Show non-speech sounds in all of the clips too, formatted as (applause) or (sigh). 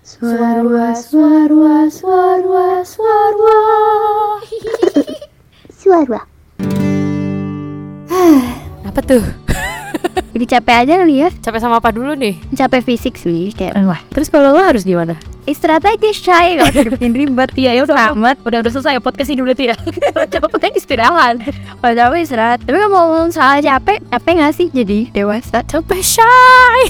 Suarwa, suarwa, suarwa, suarwa. (laughs) Suara. Apa tuh? (laughs) Jadi capek aja kali ya. Capek sama apa dulu nih? Capek fisik sih kayak Wah, terus kalau lo harus gimana? istirahat aja shy gak usah bikin ribet Iya, ya udah amat. Udah udah selesai podcast ini berarti ya. (laughs) Coba penting istirahat. kalau capek istirahat tapi kalau ngomong soal capek capek gak sih jadi dewasa Capek shy.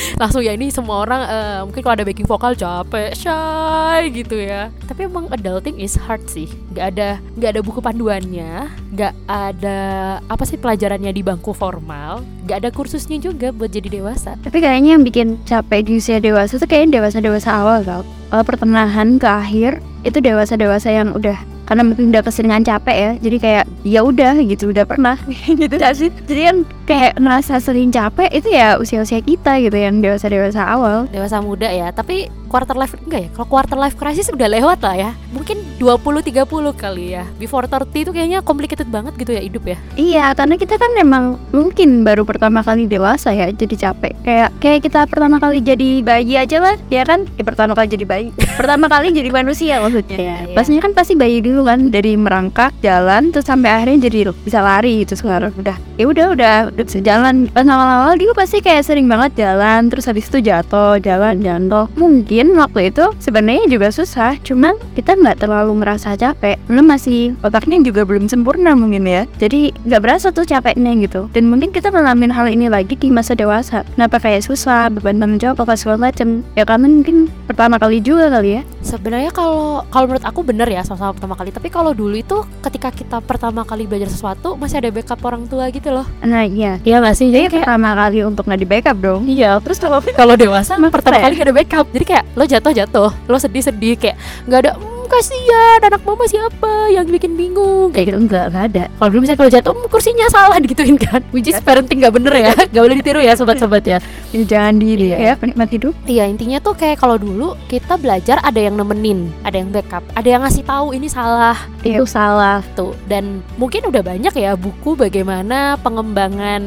(laughs) Langsung ya ini semua orang eh, mungkin kalau ada backing vokal capek shy gitu ya. Tapi emang adulting is hard sih. Gak ada nggak ada buku panduannya, nggak ada apa sih pelajarannya di bangku formal, nggak ada kursusnya juga buat jadi dewasa. tapi kayaknya yang bikin capek di usia dewasa tuh kayaknya dewasa dewasa awal kalau pertengahan ke akhir itu dewasa dewasa yang udah karena mungkin udah keseringan capek ya jadi kayak ya udah gitu udah pernah (laughs) gitu gak sih jadi yang kayak ngerasa sering capek itu ya usia usia kita gitu yang dewasa dewasa awal Dewasa muda ya, tapi quarter life enggak ya? Kalau quarter life crisis udah lewat lah ya. Mungkin 20 30 kali ya. Before 30 itu kayaknya complicated banget gitu ya hidup ya. Iya, karena kita kan memang mungkin baru pertama kali dewasa ya, jadi capek. Kayak kayak kita pertama kali jadi bayi aja lah, ya kan? Ya, pertama kali jadi bayi, pertama kali jadi manusia maksudnya. Iya, iya. Pastinya kan pasti bayi dulu kan, dari merangkak jalan, terus sampai akhirnya jadi bisa lari itu sekarang udah. Ya udah udah bisa jalan. Pas awal-awal dia pasti kayak sering banget jalan, terus habis itu jatuh, jalan jatuh. Mungkin waktu itu sebenarnya juga susah, cuman kita nggak terlalu merasa capek. Belum masih otaknya juga belum sempurna mungkin ya. Jadi nggak berasa tuh capeknya gitu. Dan mungkin kita ngalamin hal ini lagi di masa dewasa. Kenapa kayak susah, beban tanggung jawab apa segala macem? Ya karena mungkin pertama kali juga kali ya. Sebenarnya kalau kalau menurut aku bener ya sama-sama pertama kali. Tapi kalau dulu itu ketika kita pertama kali belajar sesuatu masih ada backup orang tua gitu loh. Nah iya. Iya gak sih? Jadi pertama kali untuk nggak di backup dong. Iya, terus kalau kalau dewasa pertama ya? kali gak ada backup. Jadi kayak lo jatuh jatuh, lo sedih sedih kayak nggak ada. "Hmm, kasihan anak mama siapa yang bikin bingung kayak gitu enggak nggak ada kalau dulu misalnya kalau jatuh "Hmm, kursinya salah (laughs) digituin kan which is parenting nggak bener ya nggak boleh ditiru ya sobat-sobat ya Ya, jangan diri Iya. ya, penikmat hidup. Iya intinya tuh kayak kalau dulu kita belajar ada yang nemenin, ada yang backup, ada yang ngasih tahu ini salah Itu salah. tuh dan mungkin udah banyak ya buku bagaimana pengembangan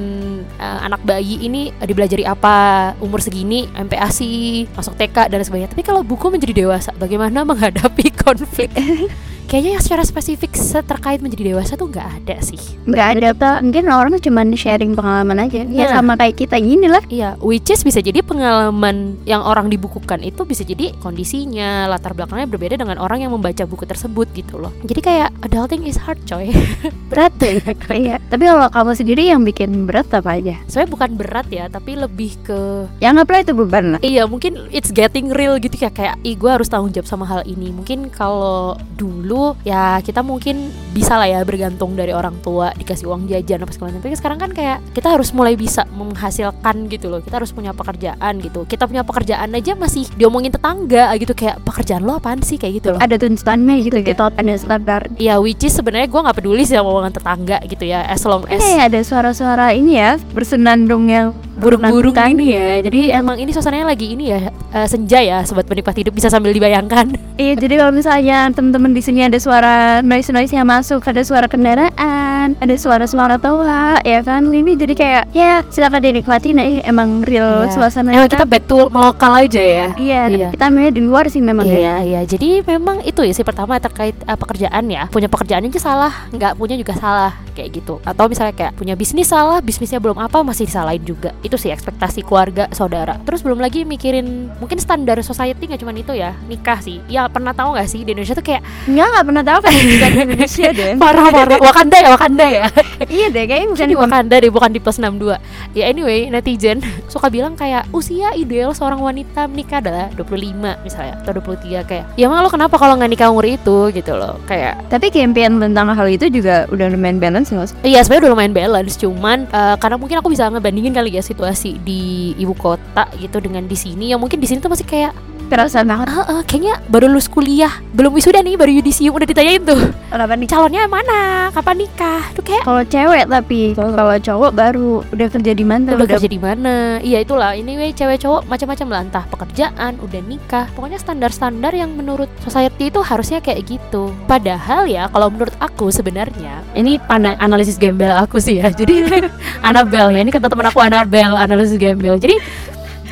eh, anak bayi ini eh, dibelajari apa umur segini MPASI masuk TK dan sebagainya. Tapi kalau buku menjadi dewasa bagaimana (laughs) menghadapi conflict. (laughs) kayaknya yang secara spesifik terkait menjadi dewasa tuh nggak ada sih. Nggak ada tuh. Mungkin orang cuma sharing pengalaman aja. Ya Nah. sama kayak kita gini lah. Iya, which is bisa jadi pengalaman yang orang dibukukan itu bisa jadi kondisinya, latar belakangnya berbeda dengan orang yang membaca buku tersebut gitu loh. Jadi kayak adulting is hard coy. (laughs) Berat ya. Iya. Tapi kalau kamu sendiri yang bikin berat apa aja? Sebenarnya bukan berat ya, tapi lebih ke Ya anggaplah itu beban lah. Iya mungkin it's getting real gitu ya kayak ih gue harus tanggung jawab sama hal ini mungkin kalau dulu ya kita mungkin bisa lah ya bergantung dari orang tua dikasih uang jajan apa segala macam. Tapi sekarang kan kayak kita harus mulai bisa menghasilkan gitu loh. Kita harus punya pekerjaan gitu. Kita punya pekerjaan aja masih diomongin tetangga gitu kayak pekerjaan lo apaan sih? kayak gitu loh. Ada tuntutannya gitu gitu. Ada standar. Iya, which is sebenarnya gue nggak peduli sih sama omongan tetangga gitu ya, as long as Eh ada suara-suara ini ya bersenandung yang burung-burung ini ya. Jadi emang ini suasananya lagi ini ya eh, senja ya, sobat penikmat hidup bisa sambil dibayangkan. (laughs) Iya, jadi kalau misalnya teman-teman di sini ada suara noise-noise yang masuk, ada suara kendaraan, ada suara-suara tawa, ya kan? Ini jadi kayak ya silakan dinikmati nah emang real Iya. suasana Emang kita to lokal aja ya. Iya, Iya. kita memang di luar sih memang ya. Iya, iya. Jadi memang itu ya sih pertama terkait eh, pekerjaan ya. Punya pekerjaan aja salah, nggak punya juga salah kayak gitu. Atau misalnya kayak punya bisnis salah, bisnisnya belum apa masih disalahin juga. Itu sih ekspektasi keluarga, saudara. Terus belum lagi mikirin mungkin standar society nggak cuma itu ya, nikah sih. Ya pernah tahu nggak sih di Indonesia tuh kayak Enggak, enggak pernah tahu kan bukan di Indonesia (laughs) deh. parah-parah (laughs) Wakanda ya, Wakanda ya. iya deh, kayaknya bukan di Wakanda deh bukan di plus 62 ya anyway netizen (laughs) suka bilang kayak usia ideal seorang wanita menikah adalah 25 misalnya atau 23 kayak ya emang lo kenapa kalau nggak nikah umur itu gitu loh kayak Tapi campaign tentang hal itu juga udah lumayan balance nggak sih? Iya sebenarnya udah lumayan balance cuman eh, karena mungkin aku bisa ngebandingin kali ya situasi di ibu kota gitu dengan di sini yang mungkin di sini tuh masih kayak Kerasa banget. ah ah, kayaknya baru lulus kuliah. Belum wisuda nih baru yudisium udah ditanyain tuh. Kenapa nih? calonnya mana? Kapan nikah? Tuh kayak Kalau cewek tapi kalau cowok baru. Udah kerja di mana? udah kerja di mana? Iya itulah. Ini anyway cewek cowok macam-macam lah. Entah pekerjaan udah nikah. Pokoknya standar-standar yang menurut society itu harusnya kayak gitu. Padahal ya kalau menurut aku sebenarnya ini pana analisis gembel aku sih ya. Jadi (laughs) Annabelle ya. Ini kata teman aku Annabelle analisis gembel. Jadi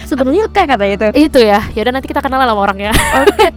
sebenarnya kayak kata itu. Itu ya. Yaudah nanti kita kenalan sama orangnya. (laughs)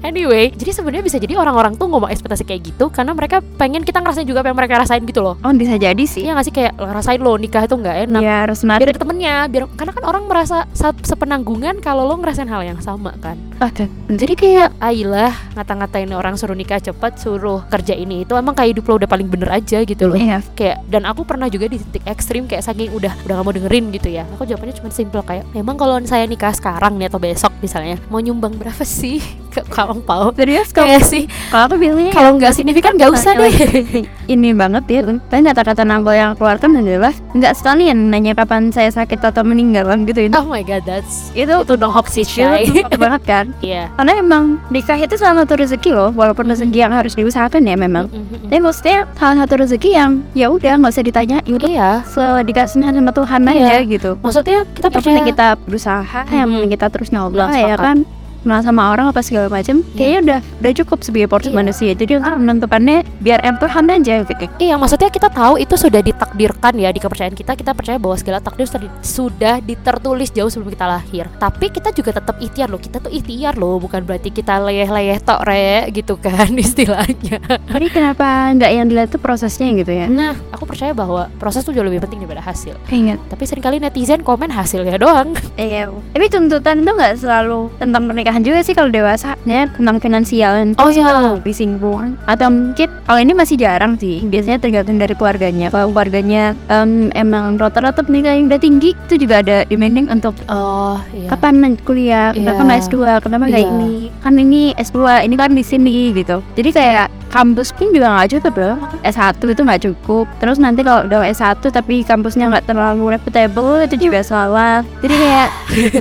Anyway jadi sebenarnya bisa jadi orang-orang tuh ngomong ekspektasi kayak gitu karena mereka pengen kita ngerasain juga apa yang mereka rasain gitu loh. Oh bisa jadi sih. Iya gak sih? Kayak ngerasain lo nikah itu nggak enak. Ya harus biar menarik ada temennya biar karena kan orang merasa saat sepenanggungan kalau lo ngerasain hal yang sama kan. Ah, tuh. jadi kayak Ailah ngata-ngatain orang suruh nikah cepat suruh kerja ini itu emang kayak hidup lo udah paling bener aja gitu loh. Iya. Kayak dan aku pernah juga di titik ekstrim kayak saking udah udah gak mau dengerin gitu ya. Aku jawabannya cuma simple kayak memang kalau saya nikah sekarang nih atau besok misalnya. Mau nyumbang berapa sih ke pau serius kalau kayak sih kalau aku bilangnya kalau nggak signifikan nggak usah deh. (laughs) Ini banget ya tapi kata-kata Nabol yang keluarkan adalah nggak sekalian nanya kapan saya sakit atau meninggal gitu itu oh my god that's itu itu dong hoax itu shy banget kan. (laughs) Iya. Karena emang nikah itu salah satu rezeki loh walaupun rezeki yang harus diusahakan ya memang. Tapi maksudnya salah satu rezeki yang ya udah nggak usah ditanya iya. selalu dikasih sama Tuhan Iya. aja gitu. Maksudnya kita percaya kita berusaha yang kita terus nyoba ya kan kenal sama orang apa segala macam kayaknya udah udah cukup sebagai porsi Iya. manusia jadi untuk menentukannya biar em Tuhan aja gitu Iya, maksudnya kita tahu itu sudah ditakdirkan ya di kepercayaan kita. Kita percaya bahwa segala takdir sudah di- sudah ditertulis jauh sebelum kita lahir. Tapi kita juga tetap ikhtiar loh. Kita tuh ikhtiar loh, bukan berarti kita leyeh-leyeh tok re gitu kan (laughs) istilahnya. Jadi kenapa nggak yang dilihat tuh prosesnya gitu ya? Nah, aku percaya bahwa proses tuh jauh lebih penting daripada hasil. Ingat. Tapi sering kali netizen komen hasilnya doang. Iya. Tapi tuntutan itu nggak selalu tentang pernikahan juga sih kalau dewasa. Ya tentang finansial. Oh iya. Disinggung. Atau mungkin kalau ini masih jarang sih. Biasanya tergantung dari keluarganya. Kalau keluarganya em, emang rata-rata pernikahan yang udah tinggi itu juga ada demanding untuk Oh, iya. kapan kuliah, kenapa nggak S2, kenapa nggak Iya. ini, kan ini S2, ini kan di sini gitu. Jadi kayak kampus pun juga nggak cukup loh. S1 itu nggak cukup. Terus nanti kalau udah S1 tapi kampusnya nggak terlalu reputable itu juga salah. Jadi kayak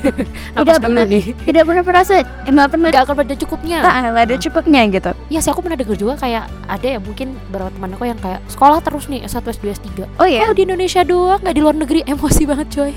(laughs) tidak pernah nih. tidak pernah merasa nggak pernah Gak akan pada cukupnya. nggak ada cukupnya gitu. Iya sih aku pernah denger juga kayak ada ya mungkin beberapa teman aku yang kayak sekolah terus nih S1, S2, S3 Oh iya. Oh di Indonesia doang nggak di luar negeri emosi banget coy.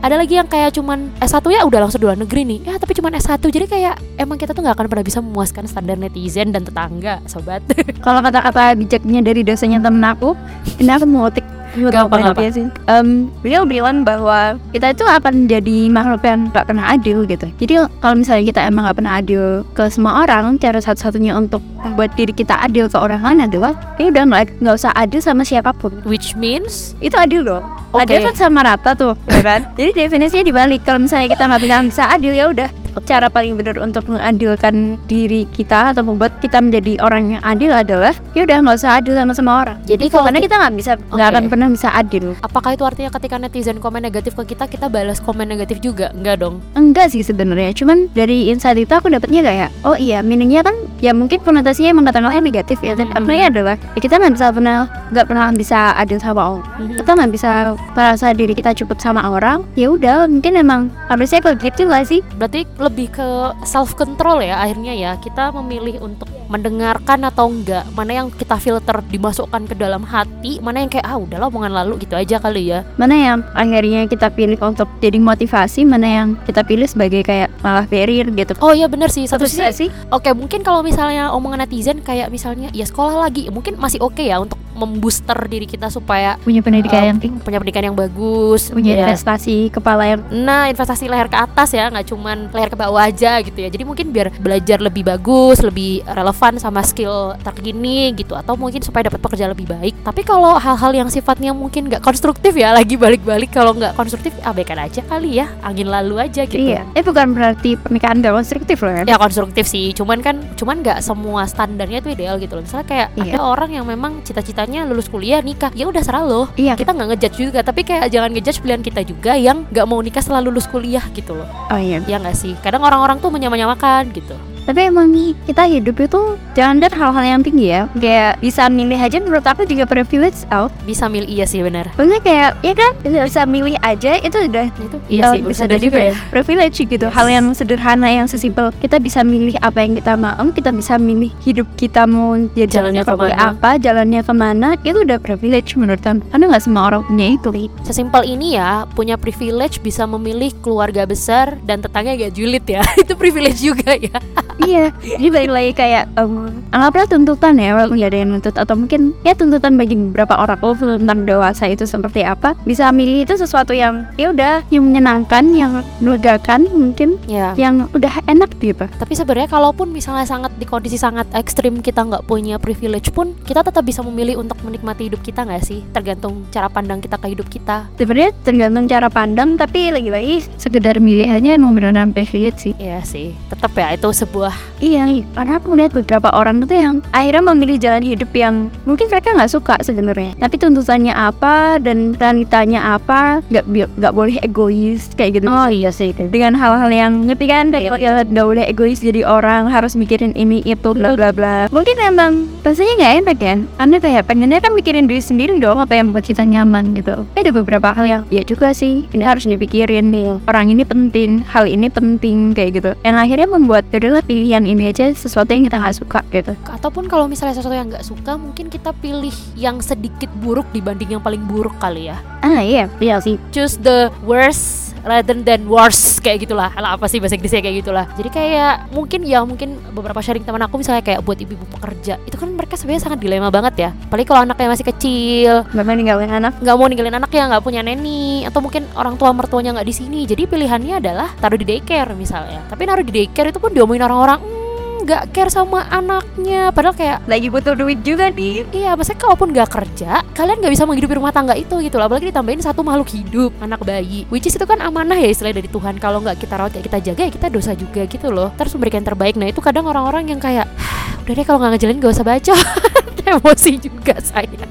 Ada lagi yang kayak cuman S1 ya udah langsung di luar negeri nih Ya tapi cuman S1 jadi kayak emang kita tuh nggak akan pernah bisa memuaskan standar netizen dan tetangga sobat (laughs) Kalau kata-kata bijaknya dari dosanya temen aku, ini aku mau ngotik Gak apa-apa. ya sih. Em, beliau bilang bahwa kita itu akan jadi makhluk yang gak pernah adil gitu. Jadi kalau misalnya kita emang gak pernah adil ke semua orang, cara satu-satunya untuk membuat diri kita adil ke orang lain adalah ya udah nggak nggak usah adil sama siapa pun. Which means Itu adil loh. Oke. Adil kan sama rata tuh, (laughs) ya kan? Jadi definisinya dibalik. Kalau misalnya kita nggak bilang bisa adil ya udah. Cara paling benar untuk mengadilkan diri kita atau membuat kita menjadi orang yang adil adalah ya udah nggak usah adil sama semua orang. Jadi kalau karena kita nggak bisa nggak Oke. akan pernah bisa adil. apakah itu artinya ketika netizen komen negatif ke kita kita balas komen negatif juga? Enggak dong Enggak sih sebenarnya, cuman dari insight itu aku dapetnya kayak oh iya meaningnya kan ya mungkin konotasinya emang katakanlah negatif ya, tapi Hmm. artinya adalah ya kita nggak bisa pernah nggak pernah bisa adil sama orang. Kita nggak bisa merasa diri kita cukup sama orang. Ya udah mungkin emang harusnya kalau gitu lah sih. Berarti lebih ke self control ya akhirnya ya. Kita memilih untuk mendengarkan atau enggak. Mana yang kita filter dimasukkan ke dalam hati mana yang kayak ah udahlah omongan lalu gitu aja kali ya. Mana yang akhirnya kita pilih untuk jadi motivasi, mana yang kita pilih sebagai kayak malah barrier gitu. oh iya bener sih. Satu Satu sisi sih oke mungkin kalau misalnya omongan netizen kayak misalnya ya sekolah lagi mungkin masih oke ya untuk membooster diri kita supaya punya pendidikan eh, yang tinggi, punya pendidikan yang bagus punya ya. investasi kepala yang Nah, investasi leher ke atas ya, nggak cuman leher ke bawah aja gitu ya. Jadi mungkin biar belajar lebih bagus, lebih relevan sama skill terkini gitu, atau mungkin supaya dapat pekerjaan lebih baik. Tapi kalau hal-hal yang sifatnya mungkin nggak konstruktif ya, (laughs) lagi balik-balik kalau nggak konstruktif, abaikan aja kali ya, angin lalu aja gitu. Iya, eh bukan berarti pernikahan gak konstruktif loh kan? Ya konstruktif sih, cuman kan, cuman nggak semua standarnya tuh ideal gitu loh. Misalnya kayak Iya. ada orang yang memang cita-citanya lulus kuliah nikah, ya udah serah loh. Iya, Kita nggak ngejudge juga, tapi kayak jangan ngejudge pilihan kita juga yang nggak mau nikah setelah lulus kuliah gitu loh. oh iya. Ya nggak sih? Kadang orang-orang tuh menyamanyamakan gitu. Tapi emang kita hidup itu jangan dari hal-hal yang tinggi ya. Kayak bisa milih aja menurut aku juga privilege out. Bisa milih iya sih benar. Maksudnya kayak, ya kan, bisa milih aja itu udah Itu iya sih bisa jadi juga ya. privilege gitu. Hal yang sederhana yang sesimpel. Kita bisa milih apa yang kita mau, kita bisa milih hidup kita mau ya Jalannya ke mana. apa, jalannya ke mana, itu udah privilege menurut aku. Karena nggak semua orang punya itu. Sesimpel ini ya, punya privilege bisa memilih keluarga besar dan tetangga gak julid ya. (laughs) itu privilege juga ya. (laughs) iya jadi balik lagi kayak um, anggaplah tuntutan ya walaupun nggak ada yang nuntut atau mungkin ya tuntutan bagi beberapa orang oh tentang dewasa itu seperti apa bisa milih itu sesuatu yang ya udah yang menyenangkan yang melegakan mungkin ya yang udah enak gitu. Tapi sebenarnya kalaupun misalnya sangat di kondisi sangat ekstrim kita nggak punya privilege pun kita tetap bisa memilih untuk menikmati hidup kita nggak sih? Tergantung cara pandang kita ke hidup kita. Sebenarnya tergantung cara pandang tapi lagi-lagi sekedar milih aja emang beneran privilege sih. Iya sih tetap ya itu sebuah Iya, karena aku lihat beberapa orang itu yang akhirnya memilih jalan hidup yang mungkin mereka nggak suka sebenarnya. Tapi tuntutannya apa dan realitanya apa, nggak nggak boleh egois kayak gitu. Oh iya sih. Dengan hal-hal yang ngerti kan, kayak ya, nggak boleh egois jadi orang, harus mikirin ini itu bla bla bla. Mungkin emang rasanya nggak enak kan? Karena kayak pengennya kan mikirin diri sendiri dong apa yang buat kita nyaman gitu. Tapi ada beberapa hal yang ya juga sih, ini harus dipikirin nih. Orang ini penting, hal ini penting kayak gitu. Yang akhirnya membuat adalah pilihan ini aja sesuatu yang kita nggak suka gitu. ataupun kalau misalnya sesuatu yang nggak suka mungkin kita pilih yang sedikit buruk dibanding yang paling buruk kali ya Ah iya, iya sih. choose the worst rather than worse kayak gitulah. Alah, apa sih bahasa Inggrisnya kayak gitulah. Jadi kayak mungkin ya mungkin beberapa sharing teman aku misalnya kayak buat ibu-ibu pekerja itu kan mereka sebenarnya sangat dilema banget ya. Apalagi kalau anaknya masih kecil. Bapak ninggalin anak. nggak mau ninggalin anaknya nggak punya neni. Atau mungkin orang tua mertuanya nggak di sini. Jadi pilihannya adalah taruh di daycare misalnya. Tapi naruh di daycare itu pun diomongin orang-orang "Hmm, nggak care sama anaknya padahal kayak Lagi butuh duit juga nih. Iya, maksudnya kalaupun nggak kerja, kalian nggak bisa menghidupi rumah tangga itu gitu loh. Apalagi ditambahin satu makhluk hidup, anak bayi. Which is itu kan amanah ya istilah dari Tuhan. Kalau nggak kita rawat, ya kita jaga, ya kita dosa juga gitu loh. Terus memberikan yang terbaik. Nah itu kadang orang-orang yang kayak, "Hah, udah deh kalau nggak ngejalin gak usah baca. (laughs) Emosi juga saya.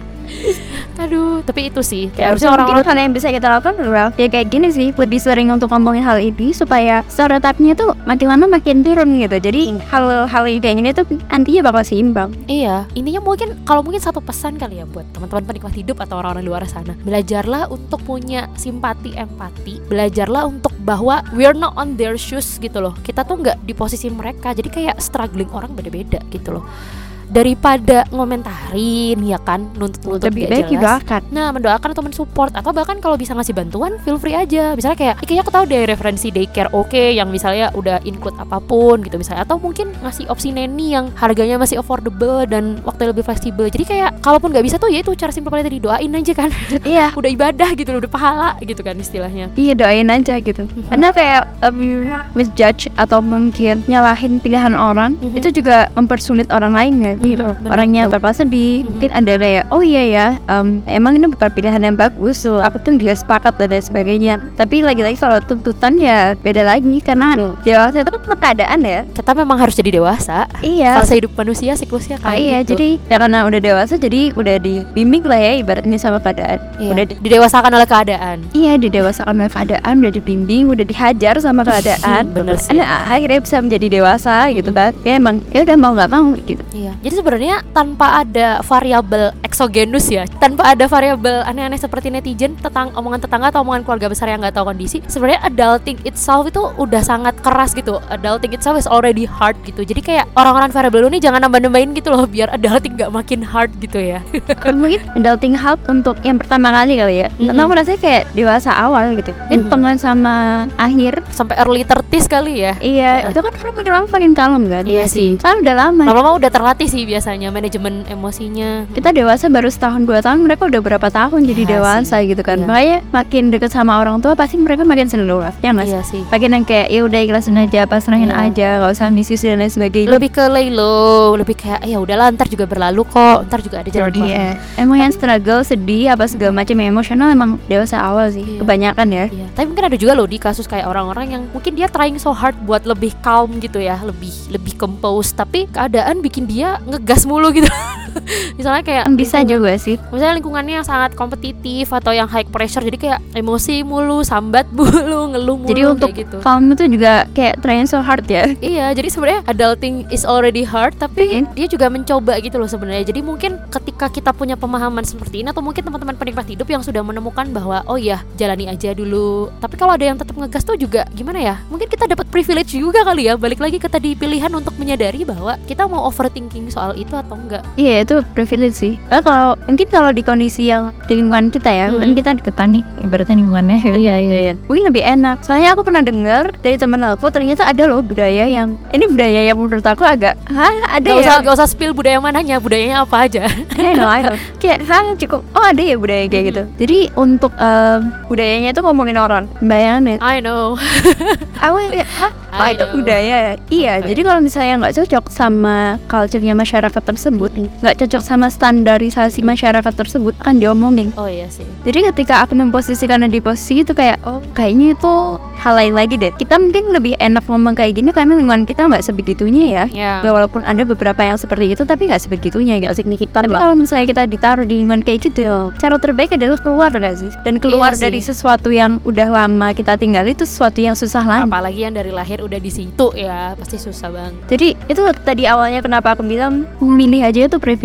Aduh, tapi itu sih. Kayak harusnya orang-orang hal yang bisa kita lakukan adalah ya kayak gini sih lebih sering untuk ngomongin hal ini supaya stereotipnya tuh makin lama makin turun gitu jadi hal-hal yang kayak gini tuh nantinya bakal seimbang Iya, ininya mungkin kalau mungkin satu pesan kali ya buat teman-teman penikmat hidup atau orang-orang luar sana. Belajarlah untuk punya simpati, empati. Belajarlah untuk bahwa we're not on their shoes gitu loh. Kita tuh nggak di posisi mereka. Jadi kayak struggling orang beda-beda gitu loh. Daripada ngomentarin ya kan, nuntut-nuntut lebih baik jelas. juga akan Nah, mendoakan atau mensupport atau bahkan kalau bisa ngasih bantuan, feel free aja. Misalnya kayak, "Ih, kayaknya aku tahu deh referensi daycare oke yang misalnya udah include apa pun gitu misalnya atau mungkin ngasih opsi neni yang harganya masih affordable dan waktu lebih fleksibel. Jadi kayak kalaupun nggak bisa tuh ya itu cara simpel paling tadi doain aja kan. (laughs) iya udah ibadah gitu loh, udah pahala gitu kan istilahnya. Iya doain aja gitu Karena kayak um, misjudge atau mungkin nyalahin pilihan orang Mhm. Itu juga mempersulit orang lain kan gitu. bener. Orangnya berapa sedih Mhm. Mungkin ada kayak oh iya ya um, Emang ini bukan pilihan yang bagus so, Aku tuh juga sepakat dan lain sebagainya Tapi lagi-lagi kalau tuntutan ya beda lagi Karena dewasa itu kan keadaan ya Kita memang harus jadi dewasa. Iya Fase hidup manusia siklusnya Ah, kayak iya, gitu. jadi ya karena udah dewasa jadi udah dibimbing lah ya ibaratnya sama keadaan. Iya, Udah di, didewasakan oleh keadaan. iya didewasakan oleh keadaan, udah dibimbing, udah dihajar sama keadaan. Bener sih. Akhirnya- akhirnya bisa menjadi dewasa gitu kan. Ya emang ya udah mau nggak mau gitu. Iya. Jadi sebenarnya tanpa ada variabel exogenus ya, tanpa ada variabel aneh-aneh seperti netizen tentang omongan tetangga atau omongan keluarga besar yang nggak tahu kondisi, sebenarnya adulting itself itu udah sangat keras gitu. Adulting itself is already hard gitu. Jadi kayak orang-orang variabel ini jangan nambah-nambahin gitu loh biar adulting nggak makin hard gitu ya. (laughs) Mungkin adulting help untuk yang pertama kali kali ya. Karena aku rasanya kayak dewasa awal gitu. Ini Mhm. tengah sama akhir. Sampai early 30s kali ya. Iya, itu kan orang makin lama makin kalem kan. Iya sih. Kan udah lama. Lama-lama udah terlatih sih biasanya manajemen emosinya. kita dewasa baru setahun dua tahun mereka udah berapa tahun jadi Iya dewasa gitu kan Iya. makanya makin deket sama orang tua pasti mereka makin seneng ya nggak sih Iya sih. makin yang kayak ya udah ikhlasin aja pasrahin Iya. aja nggak usah misi dan lain sebagainya Lebih ke lay low, lebih kayak ya udahlah ntar juga berlalu kok, ntar juga ada jalan keluar. Iya. emang yang struggle sedih apa segala macam emosional emang dewasa awal sih Iya. kebanyakan ya Iya, tapi mungkin ada juga loh di kasus kayak orang-orang yang mungkin dia trying so hard buat lebih calm gitu ya, lebih lebih compose, tapi keadaan bikin dia ngegas mulu gitu. (laughs) Misalnya kayak bisa juga sih misalnya lingkungannya yang sangat kompetitif atau yang high pressure jadi kayak emosi mulu, sambat (laughs) mulu, ngeluh mulu jadi untuk gitu. kamu tuh juga kayak trying so hard ya (laughs) Iya, jadi sebenarnya adulting is already hard, tapi Iya. dia juga mencoba gitu loh sebenarnya. Jadi mungkin ketika kita punya pemahaman seperti ini atau mungkin teman-teman penikmat hidup yang sudah menemukan bahwa oh iya jalani aja dulu. Tapi kalau ada yang tetap ngegas tuh juga gimana ya? Mungkin kita dapat privilege juga kali ya. Balik lagi ke tadi pilihan untuk menyadari bahwa kita mau overthinking soal itu atau enggak. iya ya itu privilege sih. Eh, kalau mungkin kalau di kondisi yang di lingkungan kita ya Hmm. kan kita deketan nih ibaratnya lingkungannya. (laughs) Iya iya iya. Mungkin lebih enak. Soalnya aku pernah dengar dari teman aku ternyata ada loh budaya yang ini budaya yang menurut aku agak hah ada Gak ya? usah, gak usah spill budaya mananya, budayanya apa aja. (laughs) I know, I know. Kayak hah cukup oh ada ya budaya kayak gitu. Jadi untuk em, budayanya itu ngomongin orang bayangin I know. (laughs) Aku ya, hah I itu budaya? Ya? iya jadi kalau misalnya nggak cocok sama culture-nya masyarakat tersebut nggak cocok sama standarisasi masyarakat tersebut akan diomongin. Oh iya sih. Jadi ketika aku memposisikan di posisi itu kayak oh kayaknya itu hal lain lagi deh. Kita mungkin lebih enak ngomong kayak gini karena lingkungan kita nggak sebegitunya ya. Ya. Ya, walaupun ada beberapa yang seperti itu tapi nggak sebegitunya nggak signifikan tapi kalau misalnya kita ditaruh di lingkungan kayak gitu cara terbaik adalah keluar nggak sih? Dan keluar Iya sih. dari sesuatu yang udah lama kita tinggal itu sesuatu yang susah lagi. Apalagi yang dari lahir udah di situ ya Pasti susah banget. Jadi itu tadi awalnya kenapa aku bilang memilih aja itu privilege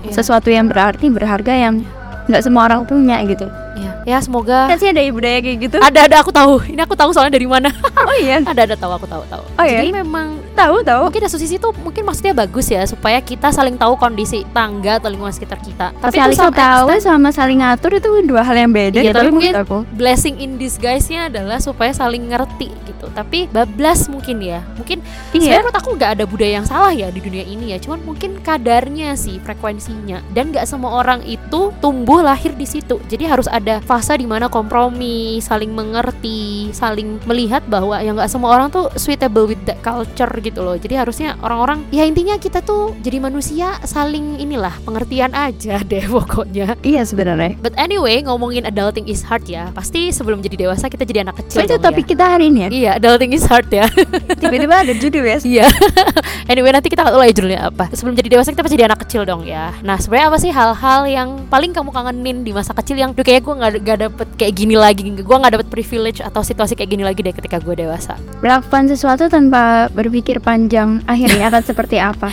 Iya. sesuatu yang berarti berharga yang nggak semua orang punya gitu Ya, ya semoga kan sih ada budaya kayak gitu ada ada aku tahu. Ini aku tahu soalnya dari mana. (laughs) oh iya ada ada tahu aku tahu tahu. Oh, iya? Jadi memang tahu tahu mungkin asosiasi itu mungkin maksudnya bagus ya supaya kita saling tahu kondisi tangga atau lingkungan sekitar kita. tapi saling some tahu extent, sama saling ngatur itu dua hal yang beda Iya, gitu tapi menurut mungkin- aku blessing in disguise-nya adalah supaya saling ngerti gitu. Tapi bablas mungkin ya. Mungkin iya sebenarnya menurut aku nggak ada budaya yang salah ya di dunia ini ya. Cuman mungkin kadarnya sih frekuensinya dan nggak semua orang itu tumbuh lahir di situ. Jadi harus ada fase di mana kompromi, saling mengerti, saling melihat bahwa ya nggak semua orang tuh suitable with that culture gitu loh. Jadi harusnya orang-orang ya intinya kita tuh jadi manusia saling inilah pengertian aja (laughs) deh pokoknya. iya sebenarnya But anyway, ngomongin adulting is hard ya. Pasti sebelum jadi dewasa kita jadi anak so kecil. itu topik ya. kita hari ini ya Iya, adulting is hard ya. (laughs) tiba-tiba ada judul ya Iya. (laughs) anyway, nanti kita mulai judulnya apa. Sebelum jadi dewasa kita pasti jadi anak kecil dong ya. Nah, sebenarnya apa sih hal-hal yang paling kamu kangenin di masa kecil yang duh kayaknya gue nggak nggak dapet kayak gini lagi, gue nggak dapet privilege atau situasi kayak gini lagi deh ketika gue dewasa. melakukan sesuatu tanpa berpikir panjang akhirnya akan (laughs) seperti apa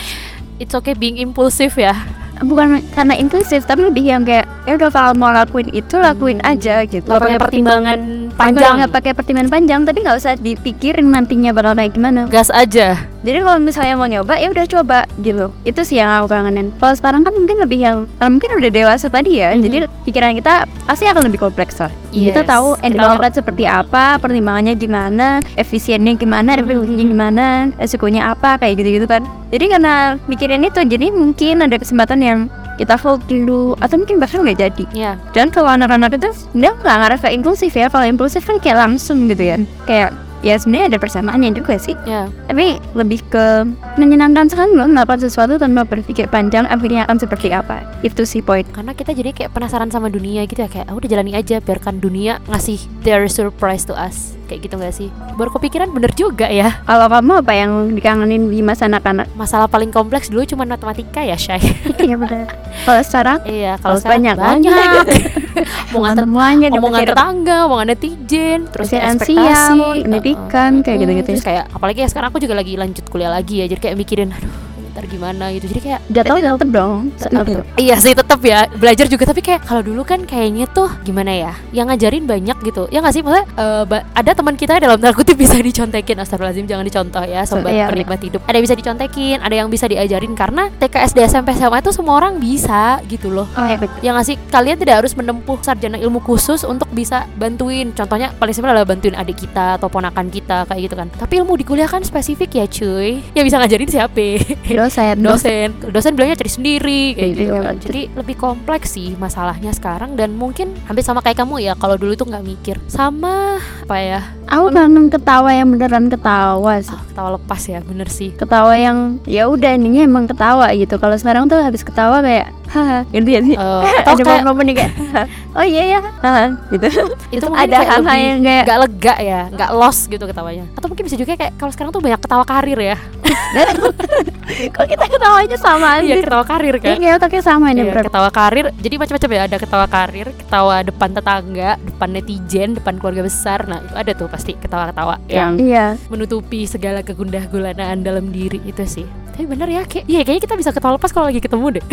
It's okay being impulsif ya. bukan karena inklusif tapi lebih yang kayak ya udah kalau mau lakuin itu lakuin aja gitu Nggak pakai pertimbangan panjang. nggak pakai pertimbangan panjang tapi nggak usah dipikirin nantinya bakal kayak gimana Gas aja. jadi kalau misalnya mau nyoba ya udah coba gitu itu sih yang aku kangenin kalau sekarang kan mungkin lebih yang mungkin udah dewasa tadi ya Mhm. jadi pikiran kita pasti akan lebih kompleks lah kita Yes. tahu Kita- result seperti apa pertimbangannya gimana efisiennya gimana efisiennya gimana resikonya apa kayak gitu gitu kan jadi karena mikirin itu jadi mungkin ada kesempatan yang kita hold dulu atau mungkin bahkan nggak jadi Ya. dan kalau anak-anak itu dia nggak ngarah ke impulsif ya kalau impulsif kan kayak langsung gitu ya kayak ya sebenarnya ada persamaannya juga sih Ya. tapi lebih ke menyenangkan sekali loh melakukan sesuatu tanpa berpikir panjang akhirnya akan seperti apa itu sih poin Karena kita jadi kayak penasaran sama dunia gitu ya kayak "Ah, udah jalani aja biarkan dunia ngasih their surprise to us. Kayak gitu gak sih? Baru kepikiran bener juga ya. kalau kamu apa yang dikangenin di masa anak-anak Masalah paling kompleks dulu cuma matematika ya, Shay. iya benar kalau sekarang iya, kalau banyak banyak. (laughs) mau Omongan semuanya omongan tetangga, omongan netizen, terus ekspektasi, pendidikan, uh, uh, kayak gitu-gitu. Terus kayak apalagi ya sekarang aku juga lagi lanjut kuliah lagi ya, jadi kayak mikirin aduh ntar gimana gitu. Jadi kayak jatuh tetep dong. Tetep. Iya sih tetap ya. Belajar juga tapi kayak kalau dulu kan kayaknya tuh gimana ya yang ngajarin banyak gitu. Ya nggak sih? Maksudnya ba- ada teman kita dalam tanda kutip bisa dicontekin. Astagfirullahaladzim jangan dicontoh ya sobat Iya, penikmat hidup. Ada yang bisa dicontekin ada yang bisa diajarin. Karena TK SD SMP SMA itu semua orang bisa gitu loh. Oh ya betul. Yang ngasih kalian tidak harus menempuh sarjana ilmu khusus untuk bisa bantuin. Contohnya paling simpel adalah bantuin adik kita atau ponakan kita kayak gitu kan. Tapi ilmu di kuliah kan spesifik ya cuy. Yang bisa ngajarin siapa dosen. Dosen. Dosen bilangnya cari sendiri kayak gitu Iya, kan. betul. jadi lebih kompleks sih masalahnya sekarang dan mungkin hampir sama kayak kamu ya kalau dulu tuh nggak mikir. Sama apa ya? Aku kangen ketawa yang beneran ketawa sih. ah, ketawa lepas ya bener sih. Ketawa yang ya udah ininya emang ketawa gitu. Kalau sekarang tuh habis ketawa kayak haha gitu ya sih Eh, (laughs) atau ada kayak momen nih kayak (laughs) oh iya (laughs) ya gitu. Itu ada hal-hal yang kayak nggak lega ya nggak lost gitu ketawanya. Atau mungkin bisa juga kayak kalau sekarang tuh banyak ketawa karir ya. Kok kita ketawanya sama iya aja ketawa karir Iya, kan? Kayak otaknya sama ini Iya, ketawa karir. Jadi macam-macam ya ada ketawa karir ketawa depan tetangga depan netizen depan keluarga besar. Nah itu ada tuh pasti ketawa-ketawa yang iya. menutupi segala kegundah gulanaan dalam diri itu sih tapi bener ya kayak iya kayaknya kita bisa ketawa lepas kalau lagi ketemu deh.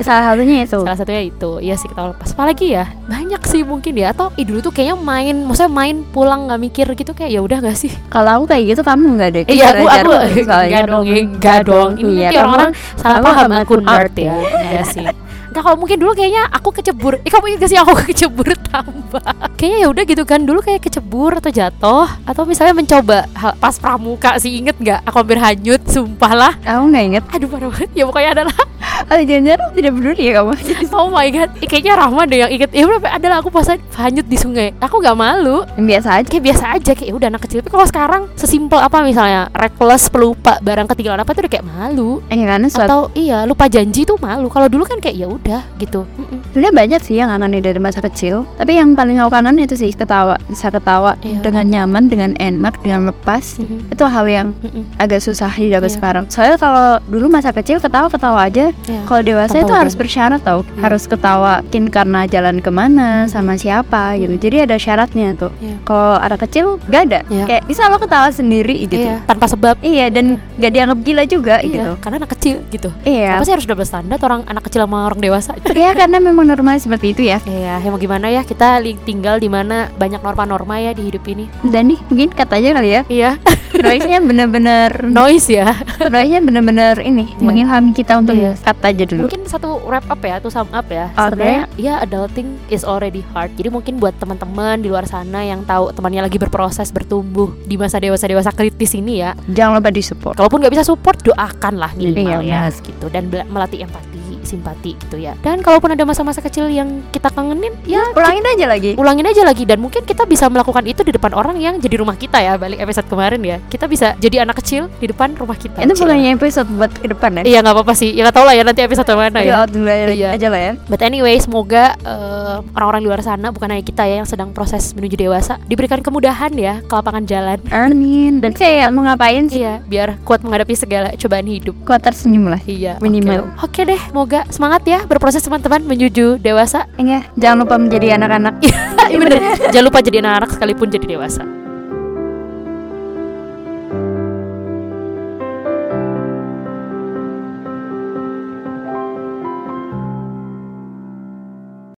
Salah satunya itu. salah satunya itu iya sih ketawa lepas. Apalagi ya banyak sih mungkin ya. Atau ih dulu tuh kayaknya main maksudnya main pulang nggak mikir gitu kayak ya udah gak sih? Kalau aku kayak gitu kamu nggak deh. Iya aku aku enggak dong enggak dong. Ini Iya, orang-orang salah paham aku nerd ya. ya. Iya sih Enggak kalau mungkin dulu kayaknya aku kecebur. Eh kamu ingat gak sih aku (laughs) kecebur tambah? Kayaknya ya udah gitu kan Dulu kayak kecebur atau jatuh Atau misalnya mencoba hal pas pramuka sih inget gak Aku hampir hanyut Sumpah lah. Aku nggak inget. Aduh parah banget. Ya pokoknya adalah (laughs) Oh jangan tidak peduli ya kamu. (laughs) Oh my god. Ih, Kayaknya Rahma deh yang inget Ya udah adalah aku pas hanyut di sungai. Aku gak malu. Biasa aja. kayak biasa aja kayak ya udah anak kecil. Tapi kalau sekarang sesimpel apa misalnya reckless pelupa barang ketinggalan apa tuh udah kayak malu. Eh karena suatu atau iya lupa janji tuh malu. Kalau dulu kan kayak ya udah gitu. Sebenarnya banyak sih yang kangen dari masa kecil Tapi yang paling aku kangen itu sih ketawa Bisa ketawa Iya. dengan nyaman, dengan enak, dengan lepas Mhm. Itu hal yang Mm-mm. agak susah didapat Iya. sekarang Soalnya kalau dulu masa kecil ketawa-ketawa aja Iya. Kalau dewasa Tanpa itu harus bersyarat tau Iya. Harus ketawakin karena jalan ke mana, sama siapa gitu Jadi ada syaratnya tuh Iya. Kalau anak kecil gak ada Iya. Kayak bisa lo ketawa sendiri gitu Iya, tanpa sebab Iya dan gak dianggap gila juga Iya, gitu karena anak kecil gitu Iya apa sih harus double standar orang anak kecil sama orang dewasa (laughs) Ya karena memang normal seperti itu ya Iya, ya mau gimana ya kita tinggal di mana banyak norma-norma ya di hidup ini. Dan nih mungkin kata aja kali ya Iya, (laughs) Noise-nya bener-bener noise ya. Noise-nya bener-bener ini Iya. Mengilhami kita untuk Iya. kata aja dulu Mungkin satu wrap up ya, atau sum up ya. Oke. Sebenarnya ya adulting is already hard. Jadi mungkin buat teman-teman di luar sana yang tahu temannya lagi berproses bertumbuh di masa dewasa dewasa kritis ini ya. Jangan lupa disupport Kalaupun nggak bisa support, doakan lah minimal Iya, ya, gitu. Dan melatih empati, simpati gitu ya. Dan kalaupun ada masa-masa kecil yang kita kangenin, ya Ulangin aja lagi. ulangin aja lagi. Dan mungkin kita bisa melakukan itu di depan orang yang jadi rumah kita ya balik episode kemarin ya. Kita bisa jadi anak kecil di depan rumah kita. Itu Cil. bukannya episode buat ke depan ya? Iya nggak apa-apa sih. Ya nggak tahu lah ya nanti episode mana ya. Dulu aja, Iya. aja lah ya. But anyway semoga eh, orang-orang di luar sana bukan hanya kita ya yang sedang proses menuju dewasa diberikan kemudahan ya ke lapangan jalan. Amin. Dan kayak mau ngapain sih? Iya biar kuat menghadapi segala cobaan hidup. Kuat tersenyum lah. Iya Minimal. oke. Oke deh semoga semangat ya berproses teman-teman menuju dewasa. Iya Jangan lupa menjadi anak-anak. (laughs) Iya bener. (laughs) Jangan lupa jadi anak-anak sekalipun jadi dewasa